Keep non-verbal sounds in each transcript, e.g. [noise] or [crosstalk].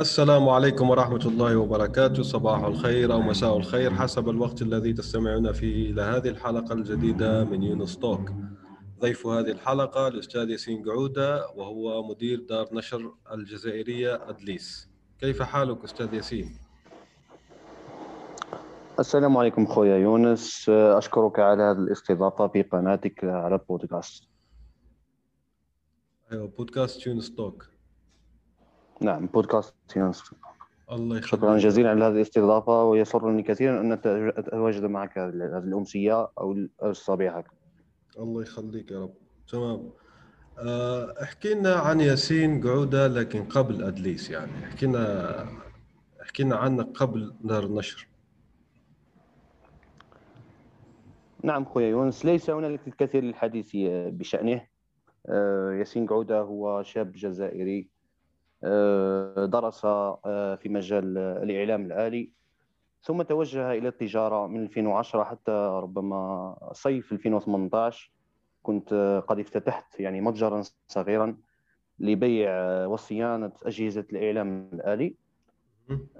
السلام عليكم ورحمة الله وبركاته. صباح الخير أو مساء الخير حسب الوقت الذي تستمعون فيه إلى هذه الحلقة الجديدة من يونس توك. ضيف هذه الحلقة الأستاذ ياسين قعودة وهو مدير دار نشر الجزائرية أدليس. كيف حالك أستاذ ياسين؟ السلام عليكم خويا يونس. أشكرك على هذه الاستضافة في قناتك على البودكاست أيوة بودكاست يونس توك. نعم بودكاست يونس الله يخليك. شكرا جزيلا على هذه الاستضافة ويسرني كثيرا أن أتواجد معك هذه الأمسية أو الصبيحة الله يخليك يا رب. تمام. آه، احكي لنا عن ياسين قعودة لكن قبل أدليس يعني. احكي لنا احكي لنا عنك قبل دار النشر. نعم خويا يونس ليس هنالك الكثير للحديث بشأنه. آه، ياسين قعودة هو شاب جزائري. آه، درس آه، في مجال الإعلام الآلي ثم توجه إلى التجارة من 2010 حتى ربما صيف 2018 كنت قد افتتحت يعني متجرا صغيرا لبيع وصيانة أجهزة الإعلام الآلي.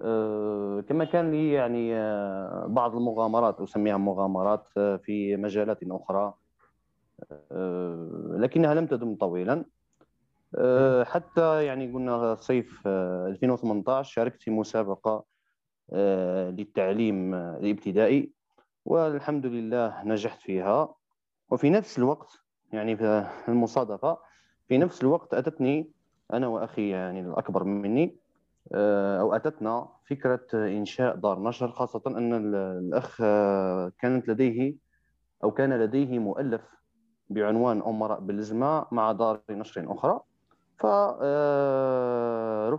آه، كما كان لي يعني بعض المغامرات أسميها مغامرات في مجالات أخرى. لكنها لم تدم طويلا. آه، حتى يعني قلنا صيف 2018 آه، شاركت في مسابقة آه، للتعليم الابتدائي والحمد لله نجحت فيها. وفي نفس الوقت يعني في المصادفة في نفس الوقت أتتني أنا وأخي يعني الأكبر مني أو أتتنا فكرة إنشاء دار نشر خاصة أن الأخ كانت لديه أو كان لديه مؤلف بعنوان أمراء بالزمة مع دار نشر أخرى. فرفقته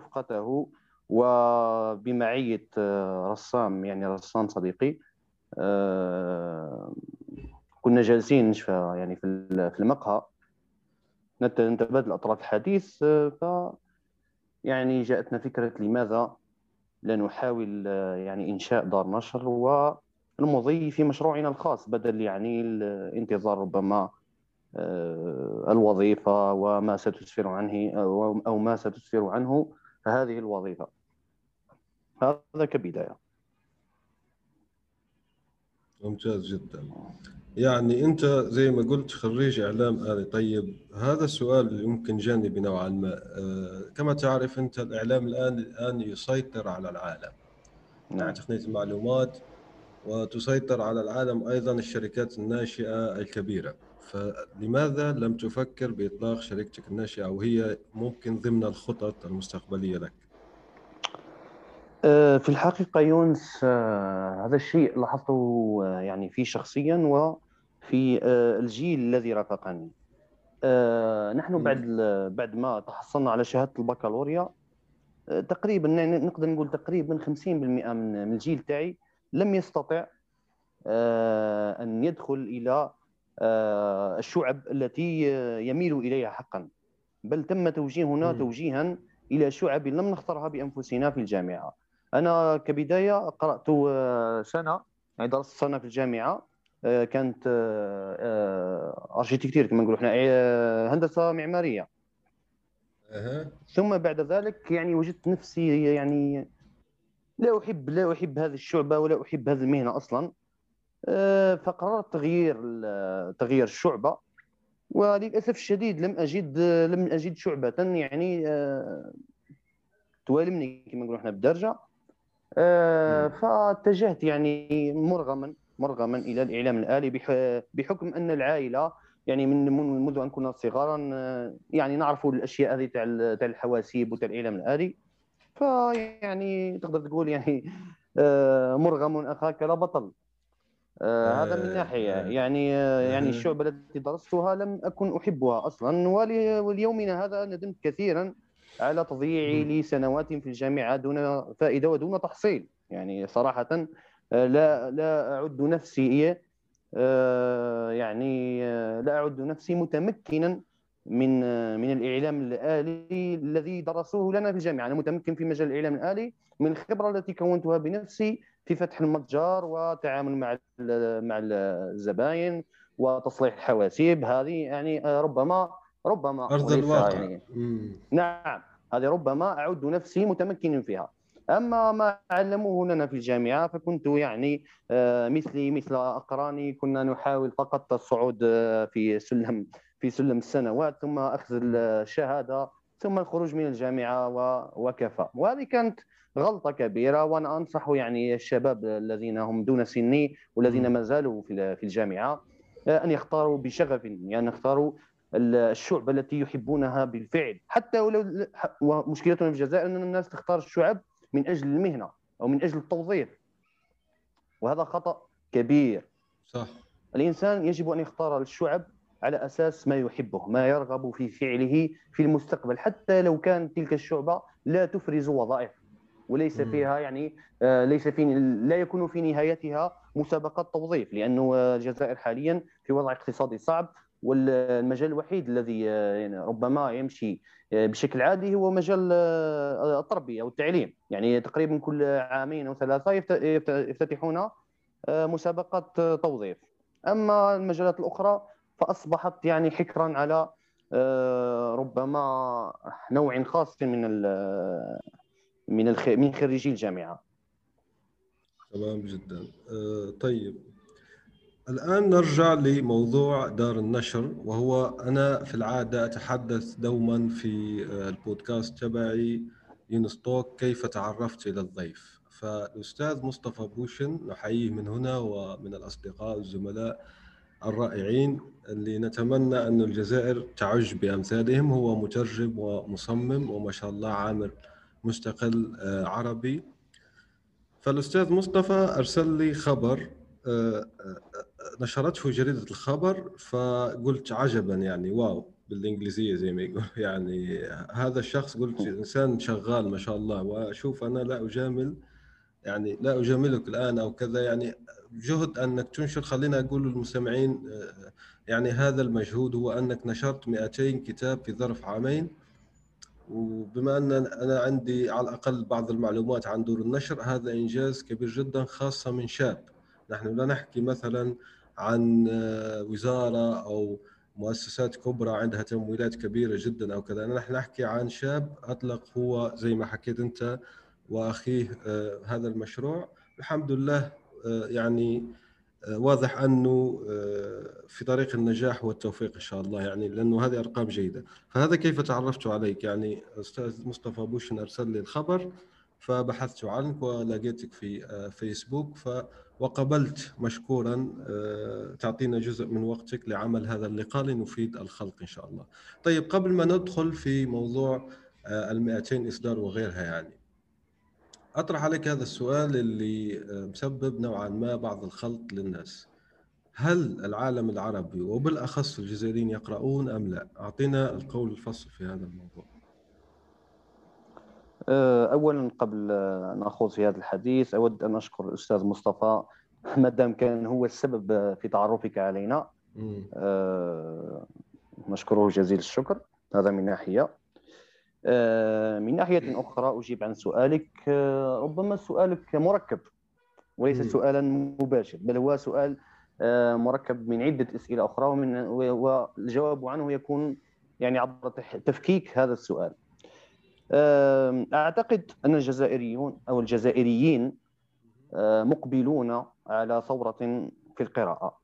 وبمعية آه، رسام يعني رسام صديقي آه، كنا جالسين يعني في المقهى. نتبادل أطراف الحديث آه، ف يعني جاءتنا فكرة لماذا لا نحاول يعني إنشاء دار نشر والمضي في مشروعنا الخاص بدل يعني الانتظار ربما آه، الوظيفة وما ستسفر عنه أو ما ستسفر عنه هذه الوظيفة. هذا كبداية. ممتاز جدا. يعني أنت زي ما قلت خريج إعلام آلي. طيب هذا السؤال اللي يمكن جانبي نوعا ما. آه، كما تعرف أنت الإعلام الآن الآن يسيطر على العالم. نعم. تقنية المعلومات وتسيطر على العالم أيضا الشركات الناشئة الكبيرة. فلماذا لم تفكر بإطلاق شركتك الناشئة وهي ممكن ضمن الخطط المستقبلية لك؟ آه، في الحقيقة يونس آه، هذا الشيء لاحظته آه، يعني في شخصيا وفي الجيل الذي رافقني نحن بعد بعد ما تحصلنا على شهادة البكالوريا تقريبا نقدر نقول تقريبا 50% من الجيل تاعي لم يستطع أن يدخل آه، الشعب التي يميل إليها حقا. بل تم توجيهنا م. توجيها إلى شعب لم نختارها بأنفسنا في الجامعة. أنا كبداية قرأت آه، سنة يعني درست سنة في الجامعة. آه، كانت اركيتكتير كما نقولوا إحنا هندسة معمارية. أه. ثم بعد ذلك يعني وجدت نفسي يعني لا أحب لا أحب هذه الشعبة ولا أحب هذه المهنة أصلا. آه، فقررت تغيير تغيير الشعبة. وللأسف الشديد لم أجد لم أجد شعبة يعني آه، توالمني كما نقولوا إحنا بالدرجة. آه، فاتجهت يعني مرغما مرغما إلى الإعلام الآلي بحكم أن العائلة يعني من منذ أن كنا صغارا يعني نعرف الأشياء هذه تاع تاع الحواسيب وتاع الإعلام الآلي. فيعني تقدر تقول يعني مرغم أخاك لا بطل. آه هذا من ناحية. آه. يعني آه يعني الشعبه التي درستها لم أكن أحبها أصلا وليومنا هذا ندمت كثيرا على تضييعي لسنوات في الجامعة دون فائدة ودون تحصيل. يعني صراحة آه، لا لا أعد نفسي آه، يعني آه، لا أعد نفسي متمكنا من من الإعلام الآلي الذي درسوه لنا في الجامعة. أنا متمكن في مجال الإعلام الآلي من الخبرة التي كونتها بنفسي في فتح المتجر والتعامل مع مع الزباين وتصليح الحواسيب. هذه يعني ربما ربما أرض الواقع. يعني. نعم هذه ربما أعد نفسي متمكن فيها. أما ما علموه لنا في الجامعة فكنت يعني آه، مثلي مثل أقراني كنا نحاول فقط الصعود آه، في سلم في سلم السنوات ثم أخذ الشهادة ثم الخروج من الجامعة وكفى. وهذه كانت غلطة كبيرة وأنا أنصح يعني الشباب الذين هم دون سني والذين ما زالوا في الجامعة آه، أن يختاروا بشغف يعني يختاروا الشعب التي يحبونها بالفعل. حتى ولو ومشكلتنا في الجزائر أن الناس تختار الشعب من أجل المهنة أو من أجل التوظيف. وهذا خطأ كبير. صح. الإنسان يجب أن يختار الشعب على أساس ما يحبه ما يرغب في فعله في المستقبل. حتى لو كان تلك الشعبة لا تفرز وظائف. وليس فيها يعني آه، ليس في لا يكون في نهايتها مسابقات توظيف لأنه الجزائر حاليا في وضع اقتصادي صعب والمجال الوحيد الذي آه، يعني ربما يمشي آه، بشكل عادي هو مجال التربيه والتعليم يعني تقريبا كل عامين أو ثلاثة يفتتحون مسابقات توظيف. أما المجالات الأخرى فأصبحت يعني حكرا على ربما نوع خاص من من الخ... من خريجي الجامعة. تمام جدا. أه طيب. الآن نرجع لموضوع دار النشر وهو أنا في العادة أتحدث دوما في آه، البودكاست تبعي يونس توك كيف تعرفت إلى الضيف؟ فالأستاذ مصطفى بوشن نحييه من هنا ومن الأصدقاء والزملاء الرائعين اللي نتمنى أن الجزائر تعج بأمثالهم. هو مترجم ومصمم وما شاء الله عامل مستقل آه، عربي. فالأستاذ مصطفى أرسل لي خبر آه، آه، نشرته جريدة الخبر فقلت عجبا يعني واو بالإنجليزية زي ما يقول. [laughs] يعني هذا الشخص قلت إنسان شغال ما شاء الله وأشوف أنا لا أجامل يعني لا أجاملك الآن أو كذا. يعني جهد أنك تنشر خلينا أقول للمستمعين يعني هذا المجهود هو أنك نشرت 200 كتاب في ظرف عامين. وبما أن أنا عندي على الأقل بعض المعلومات عن دور النشر هذا إنجاز كبير جدا خاصة من شاب. نحن لا نحكي مثلا عن آه، وزارة أو مؤسسات كبرى عندها تمويلات كبيرة جدا أو كذا. نحن نحكي عن شاب أطلق هو زي ما حكيت أنت وأخيه آه، هذا المشروع. الحمد لله آه، يعني واضح أنه آه، في طريق النجاح والتوفيق إن شاء الله يعني لأنه هذه أرقام جيدة فهذا كيف تعرفت عليك يعني أستاذ مصطفى بوشن أرسل لي الخبر فبحثت عنك ولقيتك في آه، فيسبوك ف وقبلت مشكورا آه، تعطينا جزء من وقتك لعمل هذا اللقاء لنفيد الخلق إن شاء الله. طيب قبل ما ندخل في موضوع ال 200 إصدار وغيرها يعني أطرح عليك هذا السؤال اللي آه، مسبب نوعا ما بعض الخلط للناس هل العالم العربي وبالأخص الجزائريين يقرؤون أم لا؟ أعطينا القول الفصل في هذا الموضوع. آه، اولا قبل أن أخوض في هذا الحديث أود أن أشكر الأستاذ مصطفى [laughs] ما دام كان هو السبب في تعرفك علينا. أه نشكره جزيل الشكر هذا من ناحية. آه، من ناحية أخرى أجيب عن سؤالك آه، ربما سؤالك مركب وليس سؤالا مباشر بل هو سؤال آه، مركب من عدة أسئلة أخرى ومن والجواب عنه يكون يعني عبر تفكيك هذا السؤال. أعتقد أن الجزائريون أو الجزائريين مقبلون على ثورة في القراءة.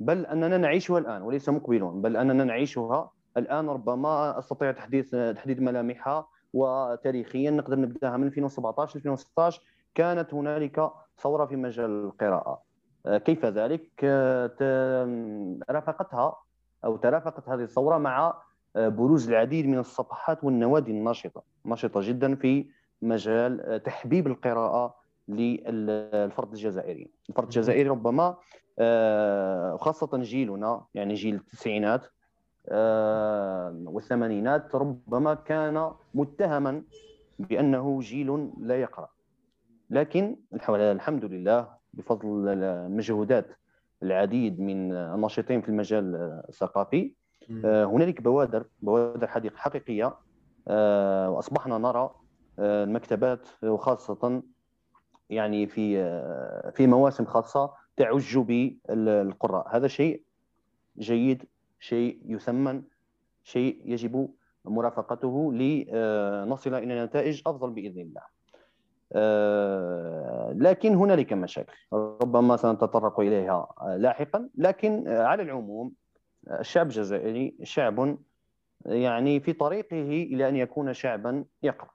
بل أننا نعيشها الآن وليس مقبلون بل أننا نعيشها الآن ربما أستطيع تحديث تحديد ملامحها وتاريخيا نقدر نبدأها من 2017 2016 كانت هنالك ثورة في مجال القراءة. آه، كيف ذلك؟ آه، رافقتها أو ترافقت هذه الثورة مع آه، بروز العديد من الصفحات والنوادي الناشطة. ناشطة جدا في مجال تحبيب القراءة للفرد الجزائري. الفرد الجزائري ربما خاصة جيلنا يعني جيل التسعينات والثمانينات ربما كان متهما بأنه جيل لا يقرأ. لكن الحمد لله بفضل مجهودات العديد من الناشطين في المجال الثقافي هنالك بوادر بوادر حقيقية وأصبحنا نرى المكتبات وخاصة يعني في في مواسم خاصة تعج بالقراء هذا شيء جيد شيء يثمن شيء يجب مرافقته لنصل إلى نتائج أفضل بإذن الله. لكن هنالك مشاكل ربما سنتطرق إليها لاحقا. لكن على العموم الشعب الجزائري شعب يعني في طريقه إلى أن يكون شعبا يقرأ.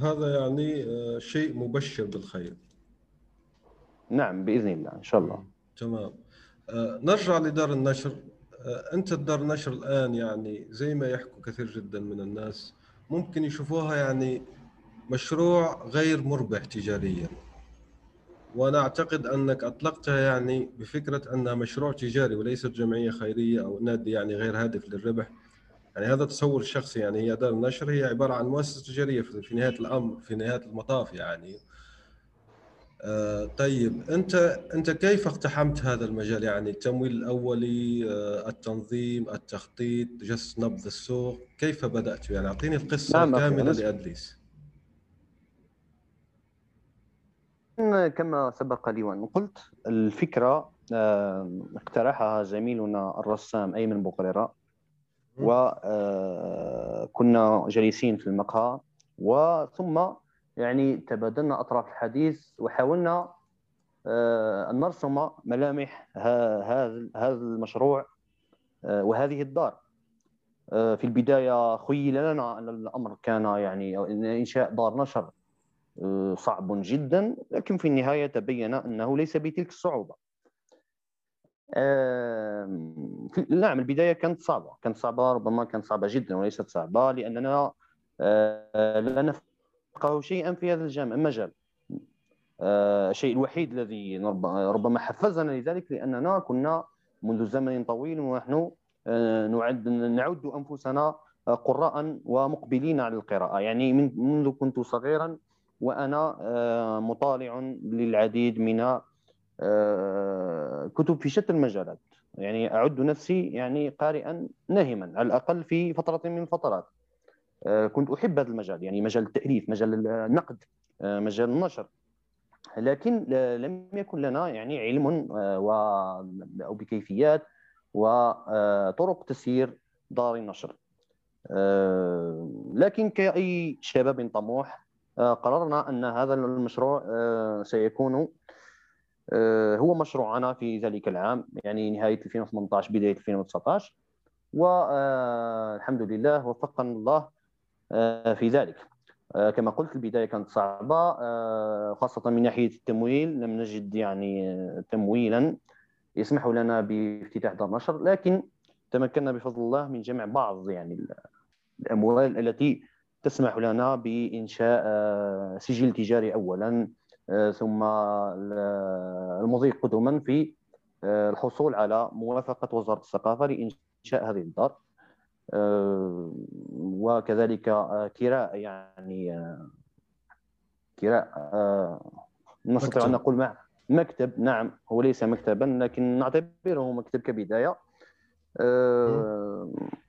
هذا يعني آه، شيء مبشر بالخير. نعم بإذن الله إن شاء الله. تمام. آه، نرجع لدار النشر. آه، أنت الدار النشر الآن يعني زي ما يحكوا كثير جدا من الناس ممكن يشوفوها يعني مشروع غير مربح تجاريا. وأنا أعتقد أنك أطلقتها يعني بفكرة أنها مشروع تجاري وليست جمعية خيرية أو نادي يعني غير هادف للربح. يعني هذا تصور شخصي يعني هي دار النشر هي عبارة عن مؤسسة تجارية في نهاية الأمر في نهاية المطاف يعني. آه طيب أنت أنت كيف اقتحمت هذا المجال؟ يعني التمويل الأولي آه التنظيم التخطيط جس نبض السوق كيف بدأت؟ يعني أعطيني القصة نعم كامله لأدليس. كما سبق لي وأن قلت الفكرة آه اقترحها زميلنا الرسام أيمن بوقريره وكنا جالسين في المقهى وثم يعني تبادلنا أطراف الحديث وحاولنا آه، أن نرسم ملامح هذا المشروع آه، وهذه الدار. في البداية خيل لنا أن الأمر كان يعني انشاء دار نشر صعب جدا لكن في النهاية تبين أنه ليس بتلك الصعوبة. نعم البداية كانت صعبة كانت صعبة ربما كانت صعبة جدا وليست صعبة لأننا آه، لا نفقه شيئا في هذا المجال آه، الشيء الوحيد الذي ربما حفزنا لذلك لأننا كنا منذ زمن طويل ونحن آه، نعد نعد أنفسنا قراء ومقبلين على القراءة. يعني من منذ كنت صغيرا وأنا مطالع للعديد من آه، كتب في شتى المجالات. يعني أعد نفسي يعني قارئا ناهما على الأقل في فترة من الفترات آه، كنت أحب هذا المجال يعني مجال التأليف مجال النقد آه، مجال النشر. لكن لم يكن لنا يعني علم و أو بكيفيات وطرق تسيير دار النشر. لكن كأي شباب طموح قررنا أن هذا المشروع سيكون آه، هو مشروعنا في ذلك العام يعني نهاية 2018 بداية 2019 والحمد لله وفقنا الله آه، في ذلك. آه، كما قلت البداية كانت صعبة. خاصة من ناحية التمويل لم نجد يعني تمويلا يسمح لنا بافتتاح دار نشر لكن تمكنا بفضل الله من جمع بعض يعني الأموال التي تسمح لنا بإنشاء سجل تجاري اولا آه، ثم المضي قدما في آه، الحصول على موافقة وزارة الثقافة لإنشاء هذه الدار. آه، وكذلك كراء يعني كراء نستطيع أن نقول مع مكتب. نعم هو ليس مكتبا لكن نعتبره مكتب كبداية.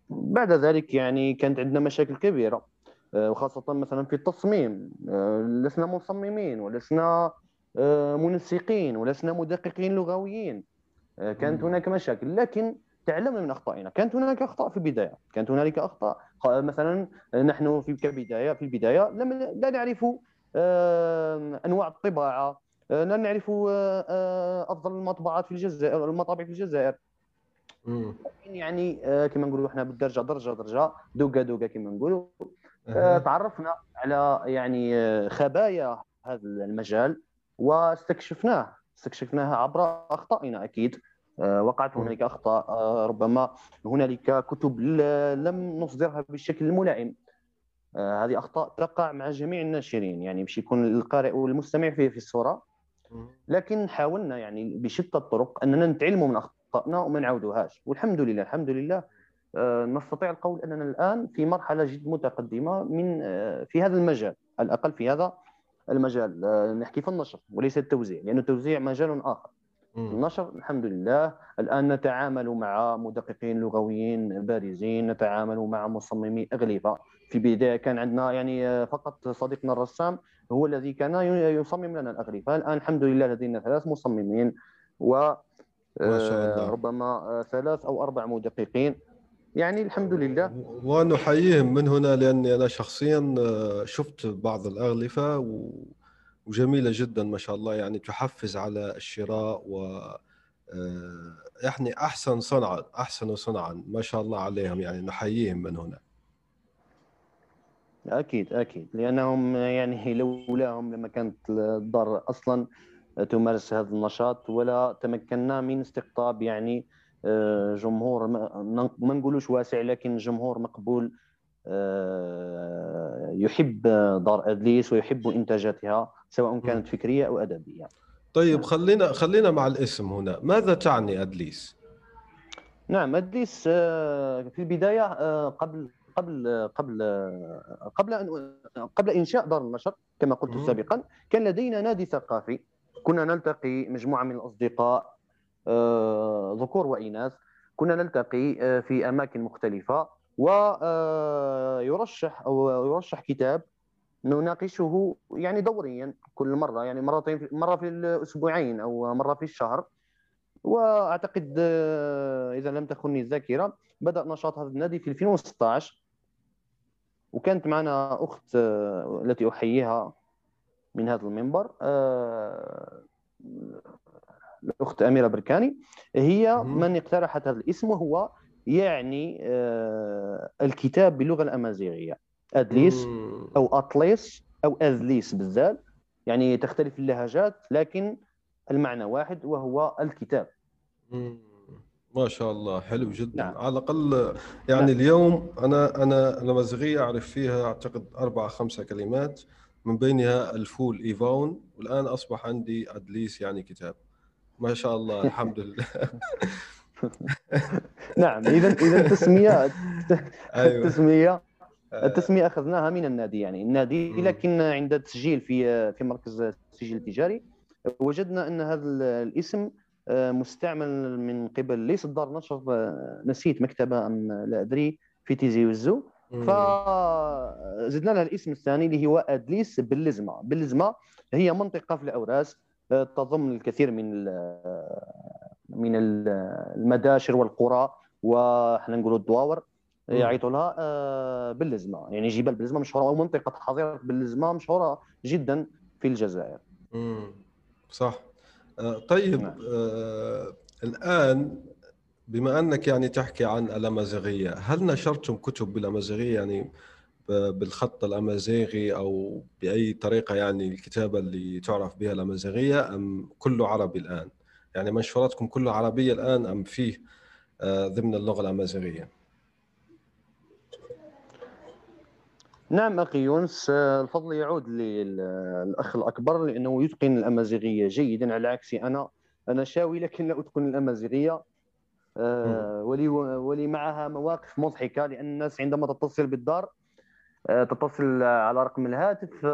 بعد ذلك يعني كانت عندنا مشاكل كبيرة. آه، وخاصة مثلا في التصميم. آه، لسنا مصممين ولسنا آه، منسقين ولسنا مدققين لغويين. كانت هناك مشاكل. لكن تعلمنا من أخطائنا. كانت هناك أخطاء في البداية. كانت هنالك أخطاء. مثلا نحن في كبداية في البداية لم لا نعرف أنواع الطباعة. لا نعرف أفضل المطبعات في الجزائر المطابع في الجزائر. يعني كما نقولوا إحنا بالدرجة درجة درجة دوكا دوكا كما نقولوا. تعرفنا على يعني آه، خبايا هذا المجال واستكشفناه. استكشفناها عبر أخطائنا أكيد. آه، وقعت هنالك أخطاء. آه، ربما هنالك كتب لم نصدرها بالشكل الملائم. هذه أخطاء تقع مع جميع الناشرين يعني باش يكون القارئ والمستمع فيه في الصورة. لكن حاولنا يعني بشتى الطرق أننا نتعلم من اخطانا وما نعاودوهاش والحمد لله الحمد لله آه، نستطيع القول أننا الآن في مرحلة جد متقدمة من آه، في هذا المجال على الأقل في هذا المجال. آه، نحكي في النشر وليس التوزيع لأن التوزيع مجال آخر. النشر الحمد لله. الآن نتعامل مع مدققين لغويين بارزين نتعامل مع مصممي اغلفه في البداية كان عندنا يعني فقط صديقنا الرسام هو الذي كان يصمم لنا الاغلفه الآن الحمد لله لدينا ثلاث مصممين و الله. ربما ثلاث أو أربع مدققين. يعني الحمد لله. ونحييهم من هنا لأني أنا شخصيا شفت بعض الاغلفه وجميلة جدا ما شاء الله يعني تحفز على الشراء و يعني أحسن صنعا أحسن صنعا ما شاء الله عليهم يعني نحييهم من هنا. أكيد أكيد لأنهم يعني [laughs] لولاهم لما كانت الدار أصلا تمارس هذا النشاط ولا تمكنا من استقطاب يعني آه، جمهور ما نقولوش واسع لكن جمهور مقبول آه، يحب دار أدليس ويحب إنتاجاتها. سواء كانت فكرية أو أدبية. طيب خلينا خلينا مع الاسم هنا. ماذا تعني أدليس؟ نعم أدليس آه، في البداية قبل قبل قبل قبل أن قبل إنشاء دار النشر كما قلت سابقا كان لدينا نادي ثقافي. كنا نلتقي مجموعة من الأصدقاء آه، ذكور وإناث. كنا نلتقي آه، في أماكن مختلفة ويرشح آه، أو يرشح كتاب نناقشه يعني دوريا كل مرة يعني مرتين مرة في الأسبوعين أو مرة في الشهر. وأعتقد إذا لم تخني الذاكرة بدأ نشاط هذا النادي في 2016 وكانت معنا أخت التي أحييها من هذا المنبر الأخت أميرة بركاني. هي من اقترحت هذا الاسم وهو يعني آه الكتاب باللغة الأمازيغية. ادليس أو اطليس أو اذليس بالذات يعني تختلف اللهجات لكن المعنى واحد وهو الكتاب ما شاء الله حلو جدا نعم. على الأقل يعني نعم. اليوم أنا أنا الامازيغيه أعرف فيها أعتقد أربع خمسة كلمات من بينها الفول إيفون والآن أصبح عندي ادليس يعني كتاب ما شاء الله [laughs] الحمد لله نعم اذا اذا التسميه. [laughs] التسميه آه. التسمية أخذناها من النادي يعني. النادي لكن عند التسجيل في في مركز التسجيل التجاري وجدنا أن هذا الاسم آه، مستعمل من قبل. ليس دار نشر آه، نسيت مكتبة أم لا أدري في تيزي وزو. فزدنا لها الاسم الثاني اللي هو أدليس باللزمه باللزمه هي منطقة في الأوراس تضم الكثير من من المداشر والقرى وحنا نقولوا الدواور. يعيطوا لها آه، باللزمة يعني جبال باللزمة مشهوره أو منطقة حظيره باللزمة مشهوره جدا في الجزائر. امم صح آه، طيب نعم. آه الآن بما أنك يعني تحكي عن الأمازيغية هل نشرتم كتب بالأمازيغية يعني بالخط الأمازيغي أو بأي طريقة يعني الكتابة اللي تعرف بها الأمازيغية أم كله عربي الآن؟ يعني منشوراتكم كله عربية الآن أم فيه آه، ضمن اللغة الأمازيغية؟ نعم أخي يونس آه، الفضل يعود للأخ الأكبر لأنه يتقن الأمازيغية جيدا على عكسي أنا. أنا شاوي لكن لا أتقن الأمازيغية. آه، ولي ولي معها مواقف مضحكة لأن الناس عندما تتصل بالدار آه، تتصل على رقم الهاتف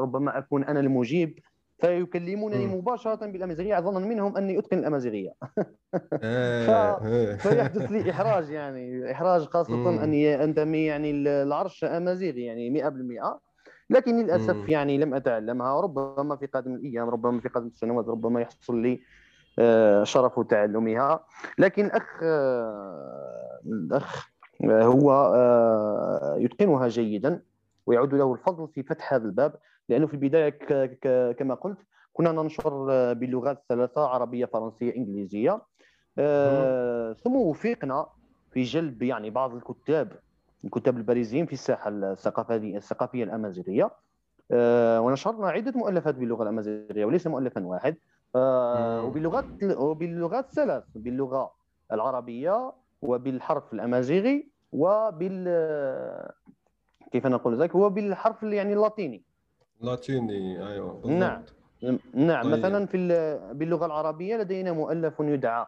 ربما أكون أنا المجيب. فيكلمونني مباشرة بالأمازيغية. ظنا منهم أني أتقن الأمازيغية. [laughs] آه، فيحدث لي إحراج يعني إحراج خاصة أني انتمي يعني العرش أمازيغي يعني 100% لكن للأسف يعني لم أتعلمها. ربما في قادم الأيام ربما في قادم السنوات ربما يحصل لي شرف تعلمها. لكن الأخ الأخ هو آه، يتقنها جيدا ويعود له الفضل في فتح هذا الباب. لأنه في البداية كما قلت كنا ننشر باللغات الثلاثه عربية فرنسية إنجليزية. آه، ثم وفقنا في جلب يعني بعض الكتاب الكتاب البارزين في الساحة الثقافيه الثقافية الأمازيغية. آه، ونشرنا عدة مؤلفات باللغة الأمازيغية وليس مؤلفا واحد. وباللغات وباللغات ثلاث باللغة العربية وبالحرف الأمازيغي وبال كيف نقول ذلك؟ هو بالحرف يعني اللاتيني. لاتيني أيوه بالضبط. نعم نعم. طيب. مثلا في باللغة العربية لدينا مؤلف يدعى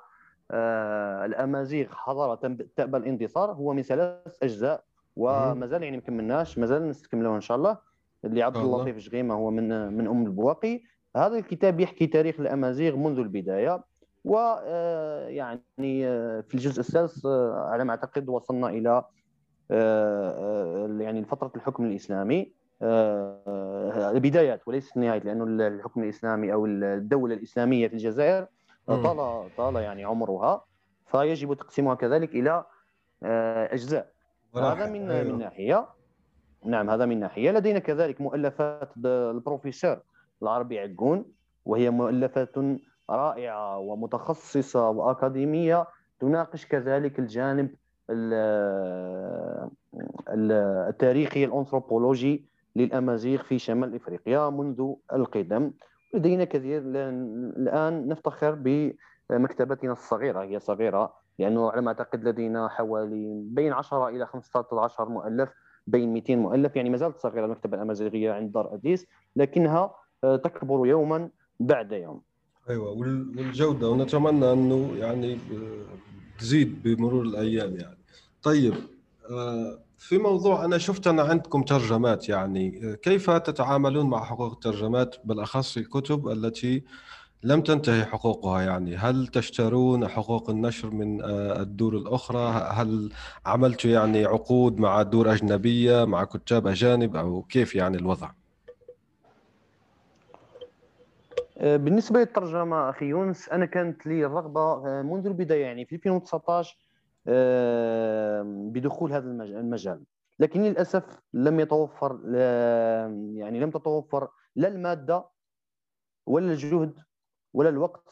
الأمازيغ حضارة تأبى الاندثار هو من ثلاث أجزاء ومازال يعني ما كملناش مازال نستكملوه إن شاء الله. اللي عبد اللطيف شغيمة هو من من أم البواقي. هذا الكتاب يحكي تاريخ الأمازيغ منذ البداية. ويعني آه، في الجزء الثالث آه، على ما أعتقد وصلنا إلى آه، يعني فترة الحكم الإسلامي. البدايات وليس النهايات لأنه الحكم الإسلامي أو الدولة الإسلامية في الجزائر طال طال يعني عمرها فيجب تقسيمها كذلك إلى أجزاء. هذا من أيوه. من ناحية. نعم هذا من ناحية. لدينا كذلك مؤلفات البروفيسور العربي عقون وهي مؤلفات رائعة ومتخصصة وأكاديمية تناقش كذلك الجانب التاريخي الأنثروبولوجي للأمازيغ في شمال إفريقيا منذ القدم. لدينا كثير الآن نفتخر بمكتبتنا الصغيرة. هي صغيرة لأنه على ما أعتقد لدينا حوالي بين 10 إلى 15 مؤلف بين 200 مؤلف. يعني ما زالت صغيرة المكتبة الأمازيغية عند دار أديس لكنها تكبر يوما بعد يوم. أيوه والجودة. ونتمنى أنه يعني تزيد بمرور الأيام يعني. طيب آه، في موضوع أنا شفت أنا عندكم ترجمات يعني كيف تتعاملون مع حقوق الترجمات بالأخص الكتب التي لم تنتهي حقوقها يعني؟ هل تشترون حقوق النشر من آه، الدور الأخرى؟ هل عملتوا يعني عقود مع دور أجنبية مع كتاب أجانب؟ أو كيف يعني الوضع؟ آه، بالنسبة للترجمة أخي يونس أنا كانت لي الرغبة آه، منذ البداية يعني في 2019 بدخول هذا المجال. لكن للأسف لم يتوفر يعني لم تتوفر لا المادة ولا الجهد ولا الوقت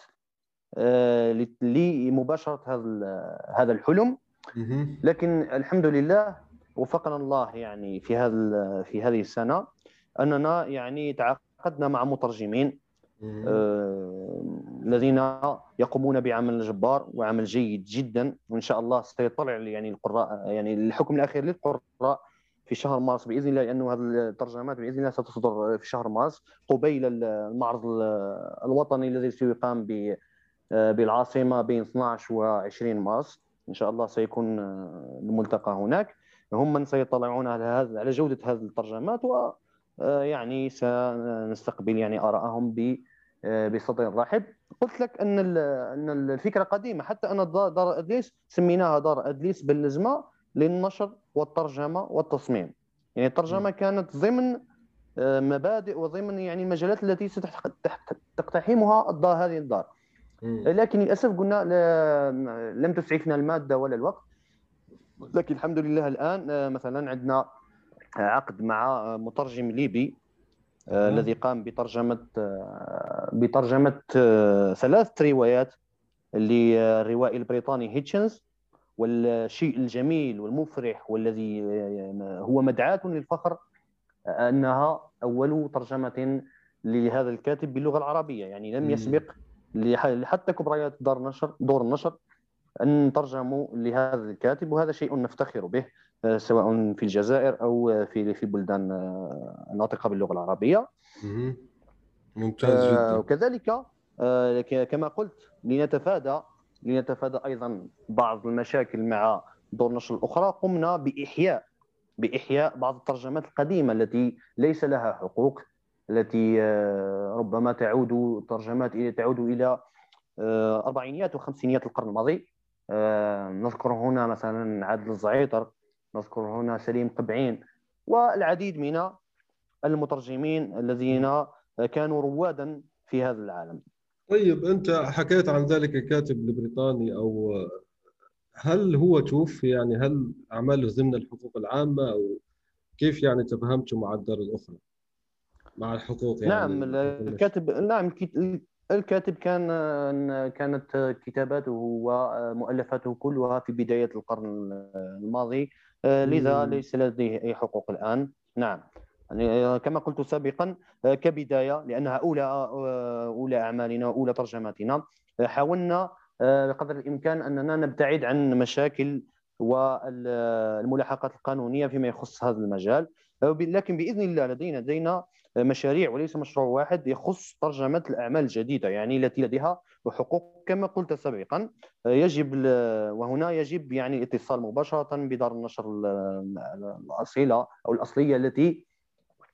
آه، لمباشرة هذا هذا الحلم. لكن الحمد لله وفقنا الله يعني في هذا في هذه السنة أننا يعني تعاقدنا مع مترجمين. الذين يقومون بعمل جبار وعمل جيد جدا وإن شاء الله سيطلع يعني القراء يعني الحكم الأخير للقراء في شهر مارس بإذن الله لأنه هذه الترجمات بإذن الله ستصدر في شهر مارس. قبيل المعرض الوطني الذي سيقام بالعاصمة بين 12 و 20 مارس. إن شاء الله سيكون آه، الملتقى هناك. هم من سيطلعون على هذا على جودة هذه الترجمات و آه، يعني سنستقبل يعني ارائهم بصدر رحب قلت لك أن أن الفكرة قديمة. حتى أن دار إدليس سميناها دار إدليس باللزمة للنشر والترجمة والتصميم. يعني الترجمة كانت ضمن آه، مبادئ وضمن يعني المجالات التي ستقتحمها الدار هذه الدار. لكن للأسف قلنا لم تسعفنا المادة ولا الوقت. لكن الحمد لله الآن آه، مثلا عندنا عقد مع مترجم ليبي. آه، الذي قام بترجمة بترجمة ثلاث روايات للروائي البريطاني هيتشنز والشيء الجميل والمفرح والذي هو مدعاة للفخر أنها أول ترجمة لهذا الكاتب باللغة العربية. يعني لم يسبق حتى كبريات دار النشر دور النشر أن ترجموا لهذا الكاتب وهذا شيء نفتخر به. سواء في الجزائر أو في في بلدان الناطقة باللغة العربية. ممتاز جدا. وكذلك آه، كما قلت لنتفادى لنتفادى أيضا بعض المشاكل مع دور النشر الأخرى قمنا بإحياء بإحياء بعض الترجمات القديمة التي ليس لها حقوق التي آه، ربما تعود ترجمات تعود إلى آه، أربعينيات وخمسينيات القرن الماضي. آه، نذكر هنا مثلا عادل الزعيطر. نذكر هنا سليم قبعين والعديد من المترجمين الذين كانوا روادا في هذا العالم. طيب أنت حكيت عن ذلك الكاتب البريطاني أو هل هو توفي؟ يعني هل اعماله ضمن الحقوق العامة أو كيف يعني تفهمته مع الدار الأخرى مع الحقوق يعني؟ نعم الكاتب نعم الكاتب كان كانت كتاباته ومؤلفاته كلها في بداية القرن الماضي. لذا ليس لديه أي حقوق الآن. نعم. يعني آه، كما قلت سابقا آه، كبداية لأنها أولى آه، أولى أعمالنا واولى ترجماتنا. حاولنا بقدر الإمكان أننا نبتعد عن مشاكل والملاحقات القانونية فيما يخص هذا المجال. لكن بإذن الله لدينا لدينا مشاريع وليس مشروع واحد يخص ترجمة الأعمال الجديدة يعني التي لديها حقوق كما قلت سابقا. يجب وهنا يجب يعني الاتصال مباشرة بدار النشر الأصيلة أو الأصلية التي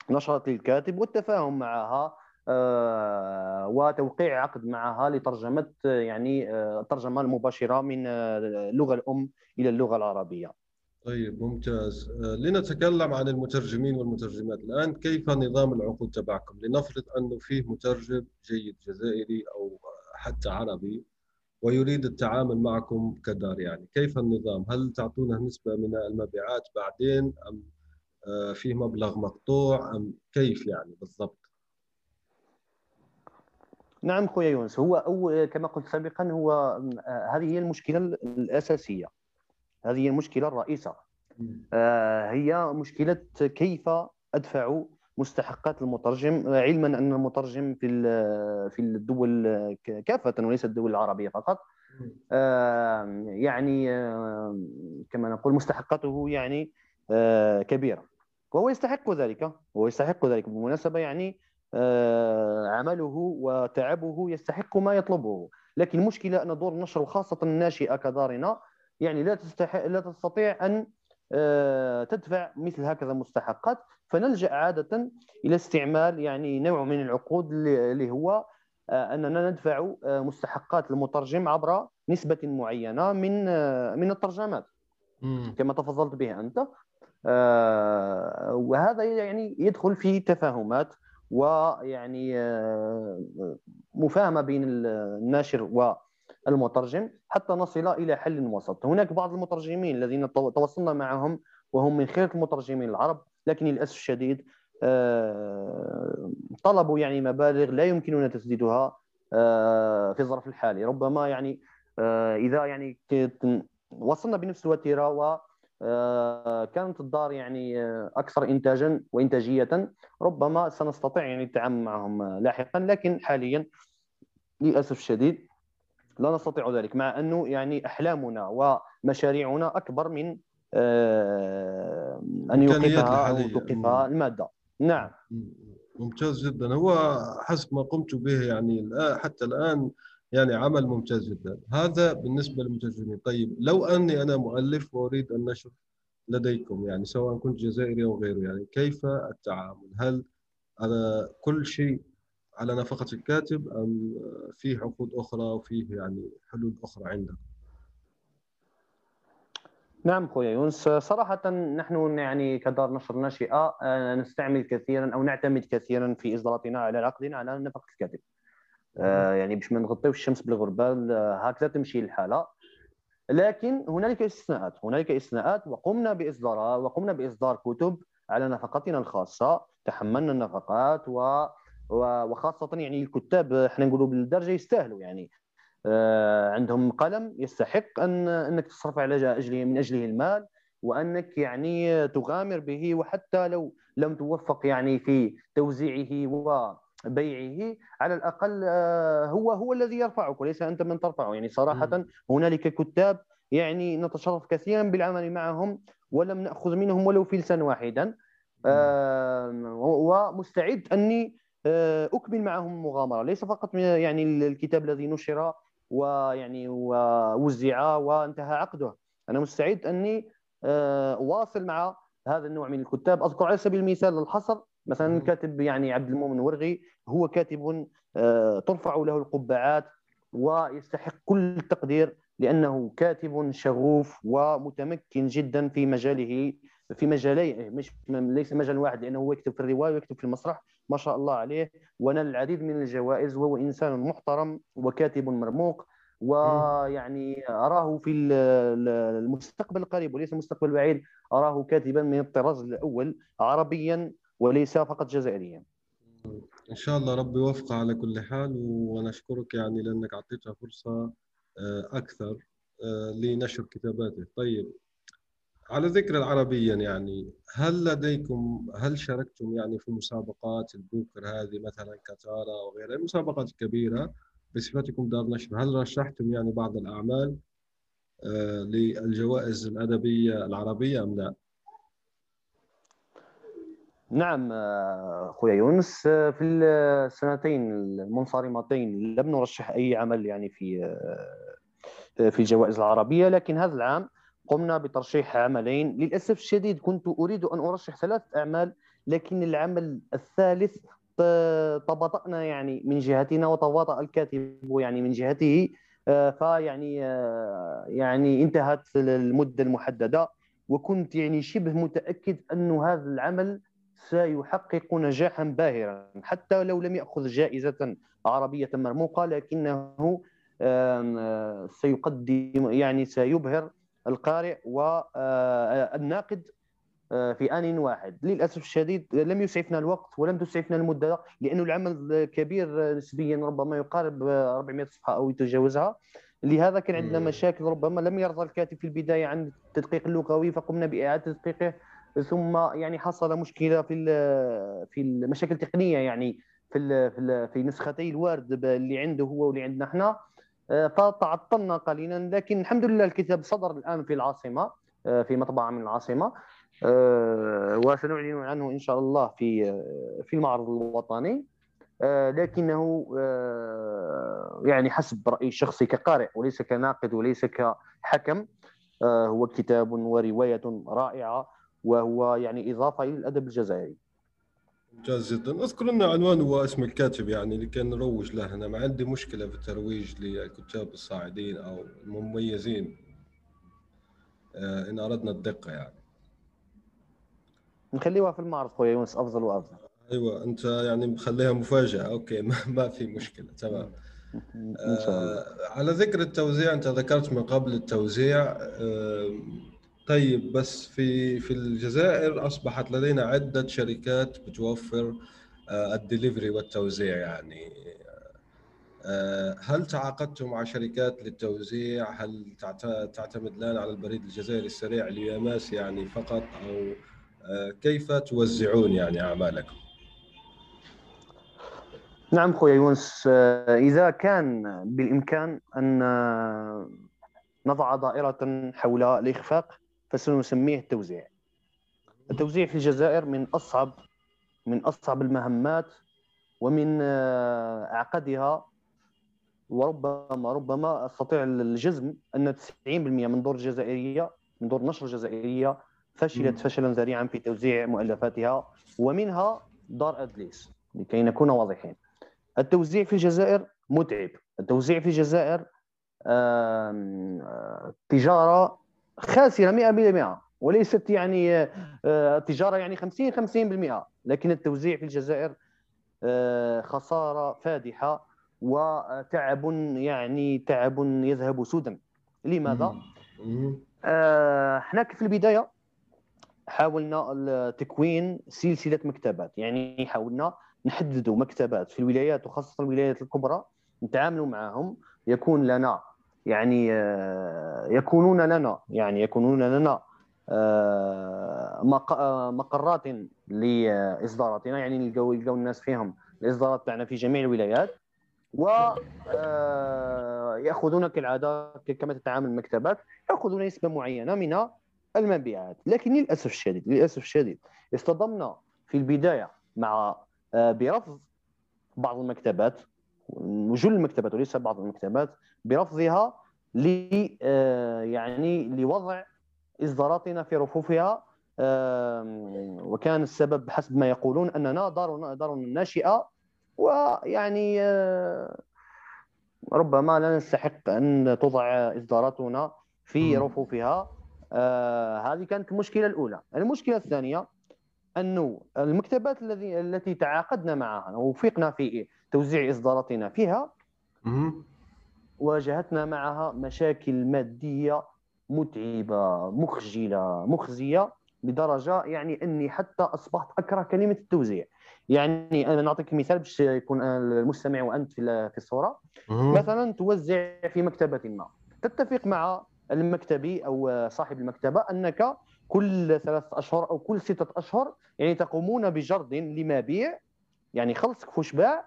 نشرت للكاتب والتفاهم معها آه، وتوقيع عقد معها لترجمة يعني الترجمة آه، المباشرة من اللغة الأم إلى اللغة العربية. طيب ممتاز. آه، لنتكلم عن المترجمين والمترجمات. الآن كيف نظام العقود تبعكم؟ لنفرض أنه فيه مترجم جيد جزائري أو حتى عربي ويريد التعامل معكم كدار يعني. كيف النظام؟ هل تعطونه نسبة من المبيعات بعدين أم آه، فيه مبلغ مقطوع أم كيف يعني بالضبط؟ نعم خويا يونس هو أو كما قلت سابقا هو آه، هذه هي المشكلة الأساسية. هذه المشكلة الرئيسة. آه هي مشكلة كيف أدفع مستحقات المترجم علما أن المترجم في في الدول كافة وليس الدول العربية فقط. آه يعني آه كما نقول مستحقاته يعني آه كبيرة. وهو يستحق ذلك. وهو يستحق ذلك بالمناسبة يعني آه عمله وتعبه يستحق ما يطلبه. لكن المشكلة أن دور النشر وخاصه الناشئة كدارنا يعني لا تستحق لا تستطيع أن آه، تدفع مثل هكذا مستحقات. فنلجأ عادة إلى استعمال يعني نوع من العقود اللي هو آه، أننا ندفع آه، مستحقات المترجم عبر نسبة معينة من من الترجمات. كما تفضلت به أنت. وهذا يعني يدخل في تفاهمات ويعني مفاهمة بين الناشر المترجم حتى نصل إلى حل وسط. هناك بعض المترجمين الذين تواصلنا معهم وهم من خير المترجمين العرب لكن للأسف الشديد آه، طلبوا يعني مبالغ لا يمكننا تسديدها آه، في الظرف الحالي. ربما يعني آه، إذا يعني وصلنا بنفس الوتيرة و كانت الدار يعني أكثر انتاجا وإنتاجية ربما سنستطيع يعني التعامل معهم لاحقا لكن حاليا للأسف الشديد لا نستطيع ذلك مع أنه يعني أحلامنا ومشاريعنا أكبر من آه، أن يوقفها أو توقفها المادة. نعم. ممتاز جدا. هو حسب ما قمت به يعني حتى الآن يعني عمل ممتاز جدا. هذا بالنسبة للمترجمين. طيب لو أني أنا مؤلف وأريد النشر لديكم يعني سواء كنت جزائري أو غيره يعني كيف التعامل؟ هل على كل شيء على نفقة الكاتب أم فيه عقود أخرى وفيه يعني حلول أخرى عندك؟ نعم خويا يونس. صراحة نحن يعني كدار نشر ناشئة آه، نستعمل كثيرا أو نعتمد كثيرا في إصداراتنا على عقدنا على نفقة الكاتب. آه، يعني باش ما نغطيو الشمس بالغربال هكذا تمشي الحالة. لكن هنالك استثناءات هنالك استثناءات وقمنا بإصدارها وقمنا بإصدار كتب على نفقتنا الخاصة تحملنا النفقات و وخاصة يعني الكتاب إحنا نقولوا بالدرجة يستاهلوا يعني. آه، عندهم قلم يستحق ان أنك تصرف على اجله من أجله المال وأنك يعني تغامر به وحتى لو لم توفق يعني في توزيعه وبيعه على الأقل آه، هو هو الذي يرفعك وليس أنت من ترفعه. يعني صراحة هنالك كتاب يعني نتشرف كثيرا بالعمل معهم ولم نأخذ منهم ولو فلسا واحدا. آه، ومستعد أني أكمل معهم المغامره ليس فقط يعني الكتاب الذي نشر ويعني ووزع وانتهى عقده. أنا مستعد أني آه، أواصل مع هذا النوع من الكتاب. أذكر على سبيل المثال الحصر. مثلا الكاتب يعني عبد المؤمن ورغي هو كاتب آه، ترفع له القبعات ويستحق كل التقدير لأنه كاتب شغوف ومتمكن جدا في مجاله في مجالي مش ليس مجال واحد لأنه هو يكتب في الرواية ويكتب في المسرح. ما شاء الله عليه. ونال العديد من الجوائز وهو إنسان محترم وكاتب مرموق ويعني أراه في المستقبل القريب وليس المستقبل البعيد. أراه كاتبا من الطراز الأول عربيا وليس فقط جزائريا. إن شاء الله ربي يوفقه على كل حال ونشكرك يعني لأنك اعطيتها فرصة آه، أكثر آه، لنشر كتاباته. طيب على ذكر العربيا يعني هل لديكم هل شاركتم يعني في مسابقات البوكر هذه مثلا كتارا وغيرها المسابقات الكبيره بصفتكم دار نشر. هل رشحتم يعني بعض الأعمال آه، للجوائز الأدبية العربية أم لا؟ نعم أخويا يونس. في السنتين المنصرمتين لم نرشح أي عمل يعني في في الجوائز العربية لكن هذا العام قمنا بترشيح عملين. للأسف الشديد كنت أريد أن أرشح ثلاث أعمال لكن العمل الثالث تباطأنا يعني من جهتنا وتباطأ الكاتب يعني من جهته آه، فيعني آه، يعني انتهت المدة المحددة. وكنت يعني شبه متأكد أن هذا العمل سيحقق نجاحا باهرا حتى لو لم يأخذ جائزة عربية مرموقة لكنه آه، سيقدم يعني سيبهر القارئ والناقد آه، في آن واحد. للأسف الشديد لم يسعفنا الوقت ولم تسعفنا المدة لأن العمل كبير نسبيا ربما يقارب 400 صفحة أو يتجاوزها. لهذا كان عندنا مشاكل ربما لم يرضى الكاتب في البداية عن التدقيق اللغوي فقمنا بإعادة تدقيقه. ثم يعني حصل مشكلة في في المشاكل التقنية يعني في في, في نسختي الوارد اللي عنده هو واللي عندنا إحنا. آه، فتعطلنا قليلا لكن الحمد لله الكتاب صدر الآن في العاصمة آه، في مطبعة من العاصمة آه، وسنعلن عنه إن شاء الله في في المعرض الوطني. لكنه يعني حسب رايي الشخصي كقارئ وليس كناقد وليس كحكم هو كتاب ورواية رائعة وهو يعني إضافة إلى الأدب الجزائري. ممتاز جدا. أذكر لنا عنوان واسم الكاتب يعني لكي نروج له. أنا ما عندي مشكلة في الترويج للكتاب الصاعدين أو المميزين. آه، إن أردنا الدقة يعني. نخليها في المعرض خويا يونس أفضل وأفضل. أيوه أنت يعني مخليها مفاجأة. okay ما, [laughs] ما في مشكلة تمام. [laughs] آه على ذكر التوزيع أنت ذكرت من قبل التوزيع آه طيب بس في في الجزائر أصبحت لدينا عدة شركات بتوفر آه، الدليفري والتوزيع يعني آه، هل تعاقدتم مع شركات للتوزيع؟ هل تعتمد الآن على البريد الجزائري السريع لياماس يعني فقط أو آه، كيف توزعون يعني أعمالكم؟ نعم خويا يونس إذا كان بالإمكان أن نضع دائرة حول الاخفاق فسنسميه التوزيع التوزيع في الجزائر من أصعب من أصعب المهمات ومن آه، أعقدها وربما ربما أستطيع الجزم أن 90% من دور الجزائريه من دور النشر الجزائريه فشلت فشلا ذريعا في توزيع مؤلفاتها ومنها دار أدليس لكي نكون واضحين. التوزيع في الجزائر متعب، التوزيع في الجزائر آه، تجارة خاسرة 100% وليست يعني آه، تجاره يعني 50 50% لكن التوزيع في الجزائر آه، خسارة فادحة وتعب يعني تعب يذهب سودا. لماذا؟ آه، إحنا في البداية حاولنا تكوين سلسلة مكتبات. يعني حاولنا نحددوا مكتبات في الولايات وخاصة الولايات الكبرى نتعاملوا معهم. يكون لنا يعني آه، يكونون لنا يعني يكونون لنا آه، آه، مقرات لإصداراتنا يعني نلقاو يلقاو الناس فيهم الإصدارات تاعنا في جميع الولايات. و ياخذون كالعادة كما تتعامل المكتبات يأخذون نسبة معينة من المبيعات. لكن للأسف الشديد للأسف الشديد اصطدمنا في البداية مع برفض بعض المكتبات وجل المكتبات وليس بعض المكتبات برفضها ل آه، يعني لوضع إصداراتنا في رفوفها وكان السبب حسب ما يقولون أننا دار دار ناشئة ويعني آه، ربما لا نستحق أن توضع إصداراتنا في رفوفها. آه، هذه كانت المشكلة الأولى. المشكلة الثانية أنه المكتبات الذي التي تعاقدنا معها ووفقنا في توزيع إصداراتنا فيها واجهتنا معها مشاكل مادية متعبة مخجلة مخزية لدرجه يعني أني حتى أصبحت أكره كلمة التوزيع. يعني أنا نعطيك مثال باش يكون المستمع وأنت في في الصورة. مثلا توزع في مكتبة ما. تتفق مع المكتبي أو صاحب المكتبة أنك كل ثلاث أشهر أو كل ستة أشهر يعني تقومون بجرد لمبيع يعني خلصك فوش باع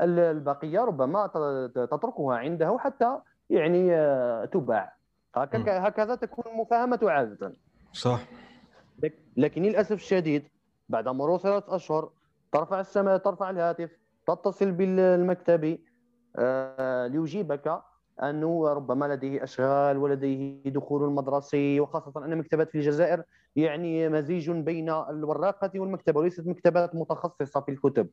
والبقيه ربما تتركها عنده حتى يعني آه، تباع. هكذا تكون المفاهمة عادة. صح. لكن للأسف الشديد بعد مرور ثلاثة أشهر ترفع السماء ترفع الهاتف تتصل بالمكتب آه، ليجيبك انه ربما لديه أشغال ولديه دخول المدرسي وخاصة أن مكتبات في الجزائر يعني مزيج بين الوراقة والمكتبه وليست مكتبات متخصصة في الكتب.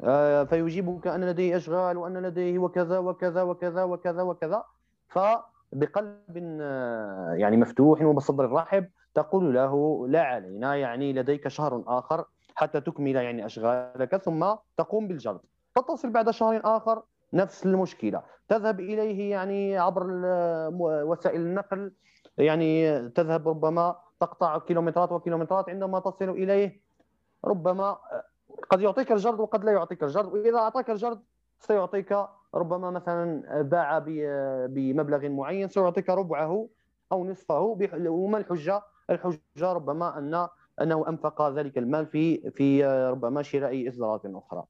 آه فيجيبك أن لديه أشغال وأن لديه وكذا وكذا وكذا وكذا وكذا. فبقلب آه، يعني مفتوح وبصدر رحب تقول له لا علينا يعني لديك شهر آخر حتى تكمل يعني أشغالك ثم تقوم بالجرد. تتصل بعد شهر آخر نفس المشكلة. تذهب إليه يعني عبر وسائل النقل يعني تذهب ربما تقطع كيلومترات وكيلومترات عندما تصل إليه. ربما قد يعطيك الجرد وقد لا يعطيك الجرد وإذا أعطاك الجرد سيعطيك ربما مثلا باع بمبلغ معين سيعطيك ربعه أو نصفه وما الحجة؟ الحجة ربما ان أنه أنفق ذلك المال في في ربما شراء إصدارات أخرى.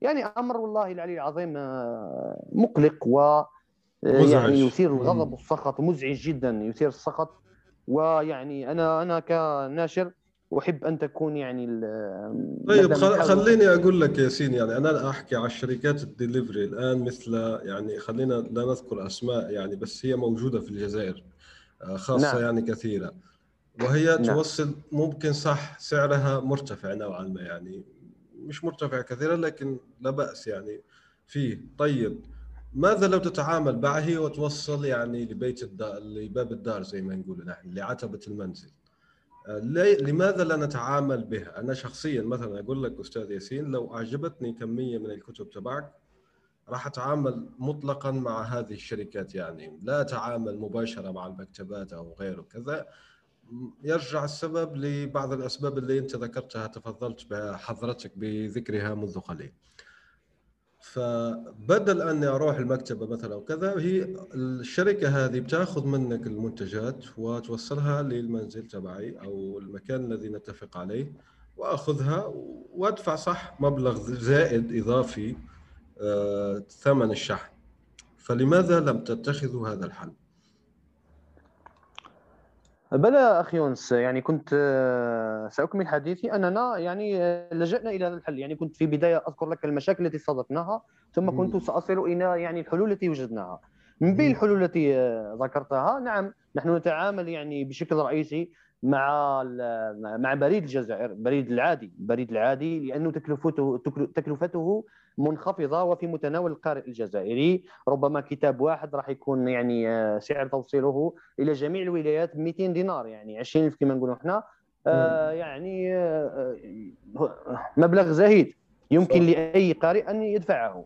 يعني أمر والله العلي العظيم آه، مقلق و آه، يعني يثير الغضب والسخط مزعج جدا يثير السخط ويعني أنا أنا كناشر أحب أن تكون يعني طيب خليني أقول لك ياسين يعني أنا أحكي على الشركات الدليفري الآن مثل يعني خلينا لا نذكر أسماء يعني بس هي موجودة في الجزائر آه، خاصة نعم. يعني كثيرة وهي نعم. توصل ممكن صح سعرها مرتفع نوعا ما يعني مش مرتفع كثيرا لكن لا بأس يعني فيه طيب ماذا لو تتعامل معه وتوصل يعني لبيت الدار لباب الدار زي ما نقول نحن لعتبة المنزل لماذا لا نتعامل بها؟ أنا شخصيا مثلا أقول لك أستاذ ياسين لو أعجبتني كمية من الكتب تبعك راح أتعامل مطلقا مع هذه الشركات يعني لا أتعامل مباشرة مع المكتبات أو غيره كذا يرجع السبب لبعض الأسباب اللي أنت ذكرتها تفضلت بحضرتك بذكرها منذ قليل. فبدل اني أروح المكتبة مثلا وكذا هي الشركة هذه بتأخذ منك المنتجات وتوصلها للمنزل تبعي أو المكان الذي نتفق عليه وأخذها وأدفع صح مبلغ زائد إضافي آه، ثمن الشحن. فلماذا لم تتخذوا هذا الحل؟ بلى أخي يونس يعني كنت آه، سأكمل حديثي أننا يعني آه، لجأنا إلى هذا الحل. يعني كنت في بداية أذكر لك المشاكل التي صادفناها ثم كنت سأصل إلى يعني الحلول التي وجدناها. من بين الحلول التي آه، ذكرتها نعم نحن نتعامل يعني بشكل رئيسي مع مع بريد الجزائر بريد العادي البريد العادي لأنه تكلفته تكلفته منخفضة وفي متناول القارئ الجزائري. ربما كتاب واحد راح يكون يعني آه، سعر توصيله إلى جميع الولايات 200 دينار يعني 20 كما نقولوا إحنا. آه يعني آه, مبلغ زهيد يمكن لأي قارئ أن يدفعه.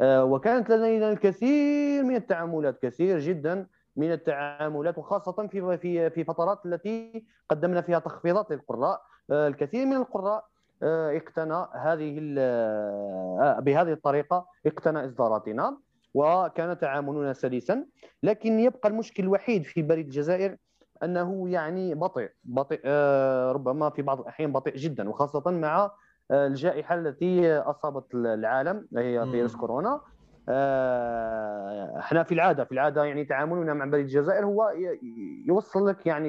آه وكانت لدينا الكثير من التعاملات كثير جدا من التعاملات وخاصة في في في فترات التي قدمنا فيها تخفيضات للقراء. الكثير من القراء اقتنى هذه آه، بهذه الطريقة اقتنى إصداراتنا وكان تعاملنا سلسا لكن يبقى المشكل الوحيد في بريد الجزائر أنه يعني بطيء بطيء ربما في بعض الأحيان بطيء جدا وخاصة مع الجائحة التي أصابت العالم هي فيروس كورونا. آه، إحنا في العادة في العادة يعني تعاملنا مع بريد الجزائر هو يوصل لك يعني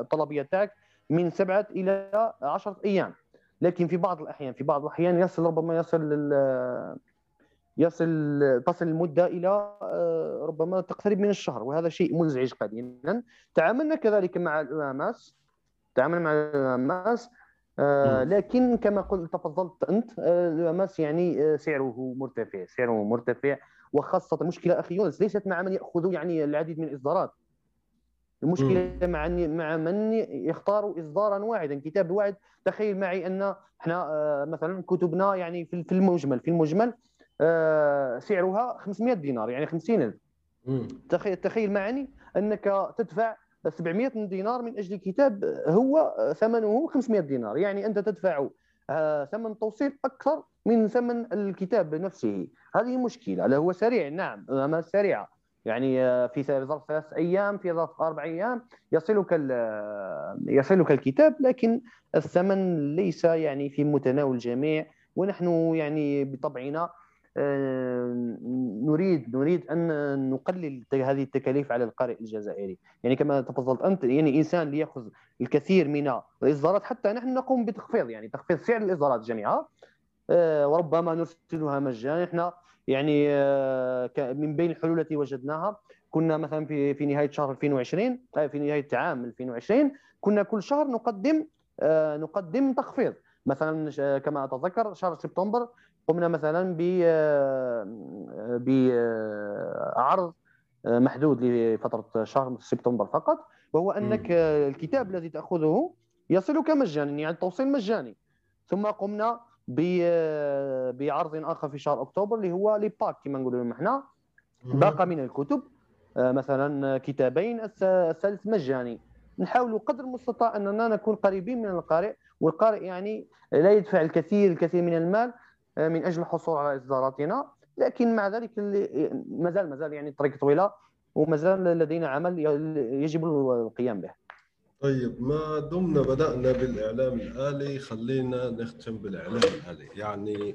الطلبية تاعك من سبعة إلى عشرة أيام. لكن في بعض الأحيان في بعض الأحيان يصل ربما يصل يصل تصل المدة إلى آه، ربما تقترب من الشهر وهذا شيء مزعج قليلا. تعاملنا كذلك مع الأماس تعاملنا مع الأماس آه، لكن كما قلت تفضلت أنت الأماس آه، يعني آه، سعره مرتفع سعره مرتفع وخاصة المشكلة أخي يونس ليست مع من يأخذ يعني العديد من الإصدارات. المشكلة مع مع من يختار اصدارا واحدا كتاب واحد. تخيل معي أن إحنا مثلا كتبنا يعني في المجمل في المجمل سعرها 500 دينار يعني 50000 تخيل تخيل معي أنك تدفع 700 دينار من أجل كتاب هو ثمنه 500 دينار. يعني أنت تدفع آه، ثمن توصيل أكثر من ثمن الكتاب نفسه. هذه مشكلة هو سريع. نعم ما سريعه يعني آه، في ظرف ثلاث أيام في ظرف أربع أيام يصلك يصلك الكتاب لكن الثمن ليس يعني في متناول الجميع ونحن يعني بطبعنا آه، نريد نريد أن نقلل هذه التكاليف على القارئ الجزائري. يعني كما تفضلت أنت يعني إنسان ليأخذ الكثير من الإصدارات حتى نحن نقوم بتخفيض يعني تخفيض سعر الإصدارات جميعها آه، وربما نرسلها مجانا. إحنا يعني من بين الحلول التي وجدناها كنا مثلا في في نهاية شهر 2020 في نهاية عام 2020 كنا كل شهر نقدم نقدم تخفيض. مثلا كما أتذكر شهر سبتمبر قمنا مثلا ب بعرض محدود لفترة شهر سبتمبر فقط وهو أنك الكتاب الذي تأخذه يصلك مجانا يعني التوصيل مجاني. ثم قمنا بعرض آخر في شهر أكتوبر اللي هو لي باك كما نقولوا إحنا. باقه من الكتب مثلا كتابين الثالث مجاني. نحاول قدر المستطاع أننا نكون قريبين من القارئ والقارئ يعني لا يدفع الكثير الكثير من المال آه، من أجل الحصول على إصداراتنا. لكن مع ذلك مازال مازال يعني الطريق طويلة ومازال لدينا عمل يجب القيام به. طيب ما دمنا بدأنا بالإعلام الآلي خلينا نختم بالإعلام الآلي. يعني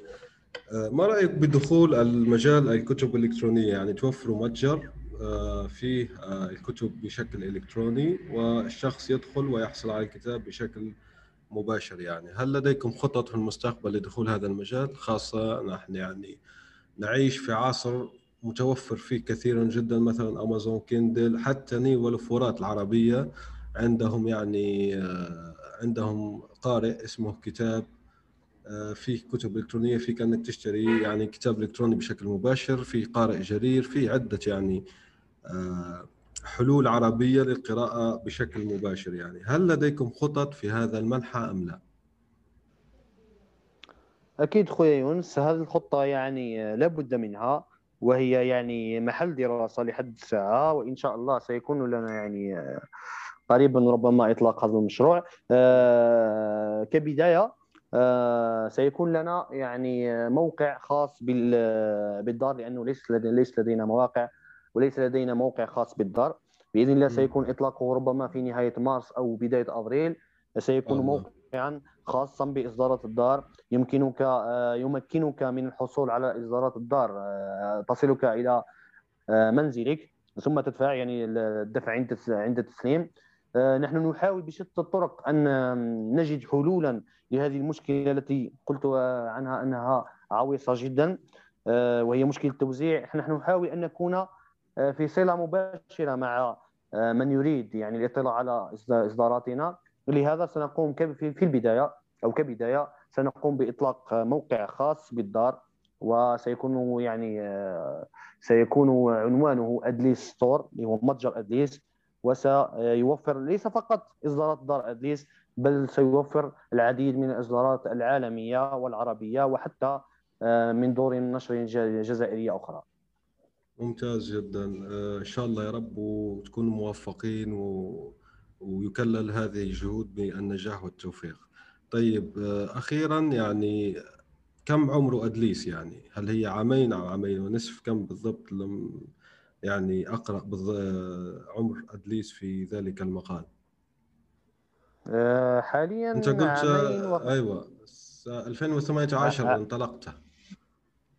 آه، ما رأيك بدخول المجال الكتب الإلكترونية؟ يعني توفروا متجر آه، فيه الكتب بشكل إلكتروني والشخص يدخل ويحصل على الكتاب بشكل مباشر. يعني هل لديكم خطط في المستقبل لدخول هذا المجال؟ خاصة نحن يعني نعيش في عصر متوفر فيه كثيرا جدا مثلا أمازون كيندل حتى ني والفورات العربية. عندهم يعني آه، عندهم قارئ اسمه كتاب آه، فيه كتب إلكترونية فيك انك تشتري يعني كتاب إلكتروني بشكل مباشر في قارئ جرير في عدة يعني آه، حلول عربية للقراءة بشكل مباشر يعني هل لديكم خطط في هذا المنحى أم لا؟ أكيد خويا يونس هذه الخطة يعني لابد منها وهي يعني محل دراسة لحد الساعة وإن شاء الله سيكون لنا يعني قريبا ربما إطلاق هذا المشروع. آه، كبداية آه، سيكون لنا يعني موقع خاص بالدار لأنه ليس ليس لدينا مواقع وليس لدينا موقع خاص بالدار. بإذن الله سيكون إطلاقه ربما في نهاية مارس أو بداية أبريل. سيكون موقعا خاصا بإصدارات الدار. يمكنك آه، يمكنك من الحصول على إصدارات الدار تصلك إلى منزلك ثم تدفع يعني الدفع عند عند التسليم. نحن نحاول بشتى الطرق أن نجد حلولا لهذه المشكلة التي قلت عنها أنها عويصة جدا وهي مشكلة التوزيع نحن نحاول أن نكون آه، في صلة مباشرة مع آه، من يريد يعني الإطلاع على إصداراتنا. لهذا سنقوم في البداية أو كبداية سنقوم بإطلاق موقع خاص بالدار وسيكون يعني آه، سيكون عنوانه أدليس ستور اللي هو متجر أدليس. وسيوفر ليس فقط إصدارات دار أدليس بل سيوفر العديد من الإصدارات العالمية والعربية وحتى من دور نشر جزائريه أخرى. ممتاز جدا. آه، إن شاء الله يا رب وتكونوا موفقين و... ويكلل هذه الجهود بالنجاح والتوفيق. طيب آه، أخيرا يعني كم عمره أدليس يعني؟ هل هي عامين أو عامين؟ ونصف كم بالضبط؟ لم يعني أقرأ. عمر ادليس في ذلك المقال. آه، حاليا أنت قلت و... أيوه 2018 انطلقت.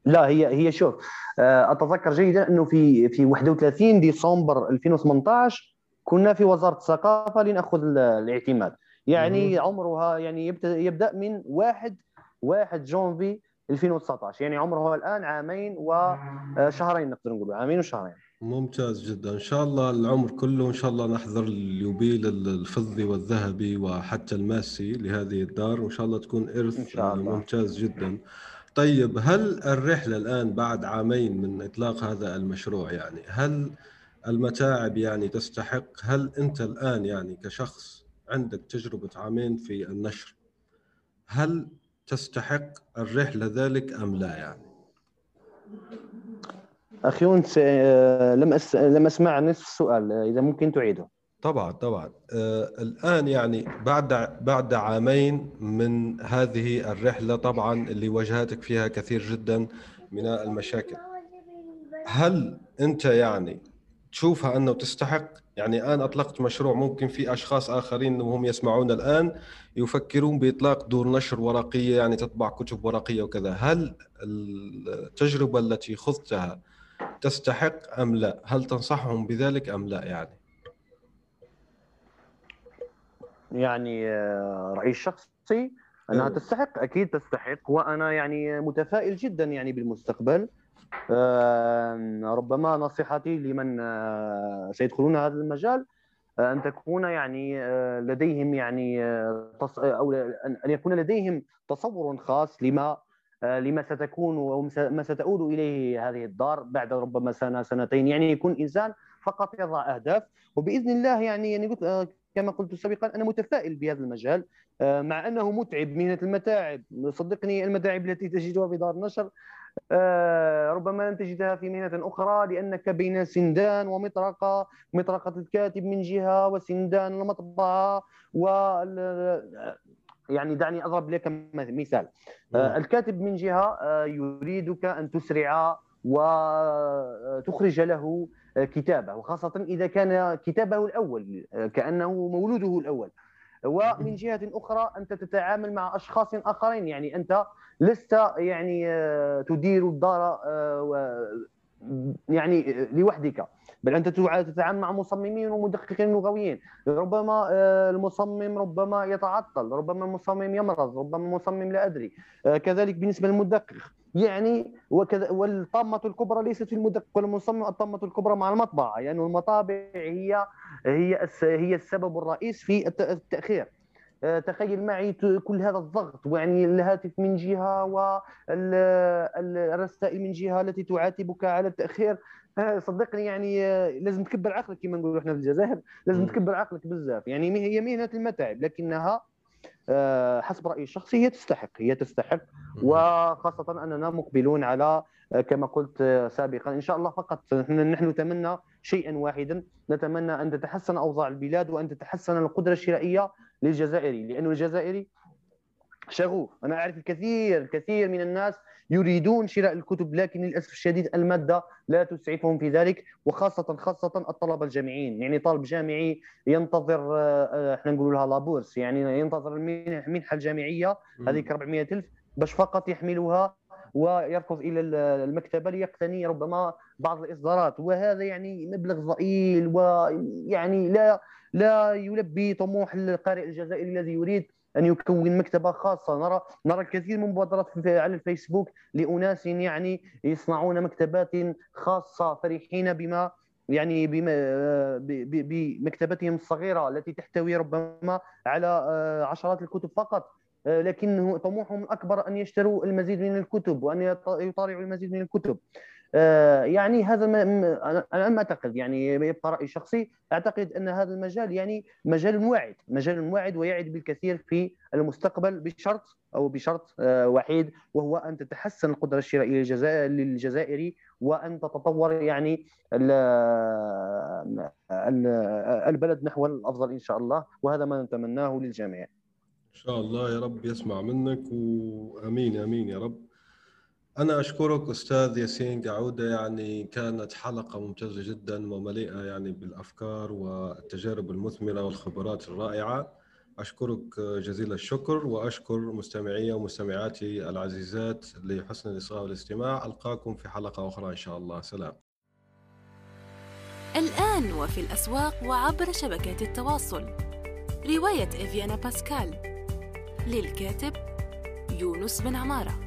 لا هي هي شوف آه، أتذكر جيدا أنه في في 31 ديسمبر 2018 كنا في وزارة الثقافة لنأخذ الاعتماد. يعني مم. عمرها يعني يبدأ من 1 1 جونفي 2019 يعني عمرها الآن عامين وشهرين نقدر نقول عامين وشهرين. ممتاز جدا إن شاء الله العمر كله إن شاء الله نحضر اليوبيل الفضي والذهبي وحتى الماسي لهذه الدار وإن شاء الله تكون إرث إن شاء الله. ممتاز جدا طيب هل الرحلة الآن بعد عامين من إطلاق هذا المشروع يعني هل المتاعب يعني تستحق هل أنت الآن يعني كشخص عندك تجربة عامين في النشر هل تستحق الرحلة ذلك أم لا يعني؟ أخي أنت آه، لم أس... لم أسمع نصف السؤال إذا ممكن تعيده. طبعا طبعا. آه الآن يعني بعد بعد عامين من هذه الرحلة طبعا اللي واجهتك فيها كثير جدا من المشاكل. هل أنت يعني تشوفها أنه تستحق؟ يعني أنا أطلقت مشروع ممكن في أشخاص آخرين وهم يسمعون الآن يفكرون بإطلاق دور نشر ورقية يعني تطبع كتب ورقية وكذا. هل التجربة التي خضتها تستحق أم لا؟ هل تنصحهم بذلك أم لا يعني؟ يعني آه، رأيي الشخصي أنها تستحق أكيد تستحق وأنا يعني متفائل جدا يعني بالمستقبل. ربما نصيحتي لمن آه، سيدخلون هذا المجال آه، أن تكون يعني لديهم يعني أو أن يكون لديهم تصور خاص لما لما ستكون وما ستؤول إليه هذه الدار بعد ربما سنة سنتين. يعني يكون إنسان فقط يضع أهداف وبإذن الله يعني يعني قلت كما قلت سابقا أنا متفائل بهذا المجال مع أنه متعب مهنة المتاعب. صدقني المتاعب التي تجدها في دار النشر آه، ربما لن تجدها في مهنة أخرى لأنك بين سندان ومطرقة مطرقة الكاتب من جهة وسندان المطبعة و يعني دعني أضرب لك مثال. آه، نعم. الكاتب من جهة آه، يريدك أن تسرع وتخرج له كتابه وخاصة إذا كان كتابه الأول كأنه مولوده الأول. ومن جهة أخرى أنت تتعامل مع أشخاص آخرين يعني أنت لست يعني آه، تدير الدار آه، يعني لوحدك. بل أنت تتعامل مع مصممين ومدققين لغويين ربما آه، المصمم ربما يتعطل ربما المصمم يمرض ربما المصمم لا أدري. كذلك بالنسبة للمدقق. يعني وكذا والطامة الكبرى ليست في المدقق والمصمم الطامة الكبرى مع المطبعة. يعني المطابع هي هي هي السبب الرئيس في التأخير. آه، تخيل معي كل هذا الضغط يعني الهاتف من جهة والرسائل من جهة التي تعاتبك على التأخير. آه، صدقني يعني آه، لازم تكبر عقلك كما نقولوا إحنا في الجزائر لازم تكبر عقلك بزاف. يعني هي مهنة المتاعب لكنها حسب رأيي الشخصي هي تستحق هي تستحق. وخاصة أننا مقبلون على كما قلت سابقا. إن شاء الله فقط نحن نتمنى شيئا واحدا. نتمنى أن تتحسن أوضاع البلاد وأن تتحسن القدرة الشرائية للجزائري لأن الجزائري شغوف. أنا أعرف الكثير الكثير من الناس يريدون شراء الكتب لكن للأسف الشديد المادة لا تسعفهم في ذلك وخاصة خاصة الطلبة الجامعيين. يعني طالب جامعي ينتظر آه، إحنا نقول لها لابورس يعني ينتظر المنحة الجامعية هذيك 400 ألف باش فقط يحملها ويركض إلى المكتبة ليقتني ربما بعض الإصدارات. وهذا يعني مبلغ ضئيل ويعني لا لا يلبي طموح القارئ الجزائري الذي يريد أن يكون مكتبة خاصة. نرى نرى الكثير من مبادرات على الفيسبوك لأناس يعني يصنعون مكتبات خاصة فرحين بما يعني بمكتبتهم الصغيرة التي تحتوي ربما على آه، عشرات الكتب فقط. آه، لكن طموحهم الأكبر أن يشتروا المزيد من الكتب وأن يطالعوا المزيد من الكتب. يعني هذا ما أنا ما أعتقد يعني يبقى راي شخصي أعتقد أن هذا المجال يعني مجال واعد مجال واعد ويعد بالكثير في المستقبل بشرط أو بشرط آه، وحيد وهو أن تتحسن القدرة الشرائية للجزائري وأن تتطور يعني البلد نحو الأفضل إن شاء الله وهذا ما نتمناه للجميع. إن شاء الله يا رب يسمع منك وأمين أمين يا رب. أنا أشكرك أستاذ ياسين قعودة يعني كانت حلقة ممتازة جدا ومليئة يعني بالأفكار والتجارب المثمرة والخبرات الرائعة. أشكرك جزيل الشكر وأشكر مستمعي ومستمعاتي العزيزات لحسن الإصغاء والاستماع. ألقاكم في حلقة أخرى إن شاء الله. سلام. الآن وفي الأسواق وعبر شبكات التواصل. رواية إفيانا باسكال. للكاتب يونس بن عمارة.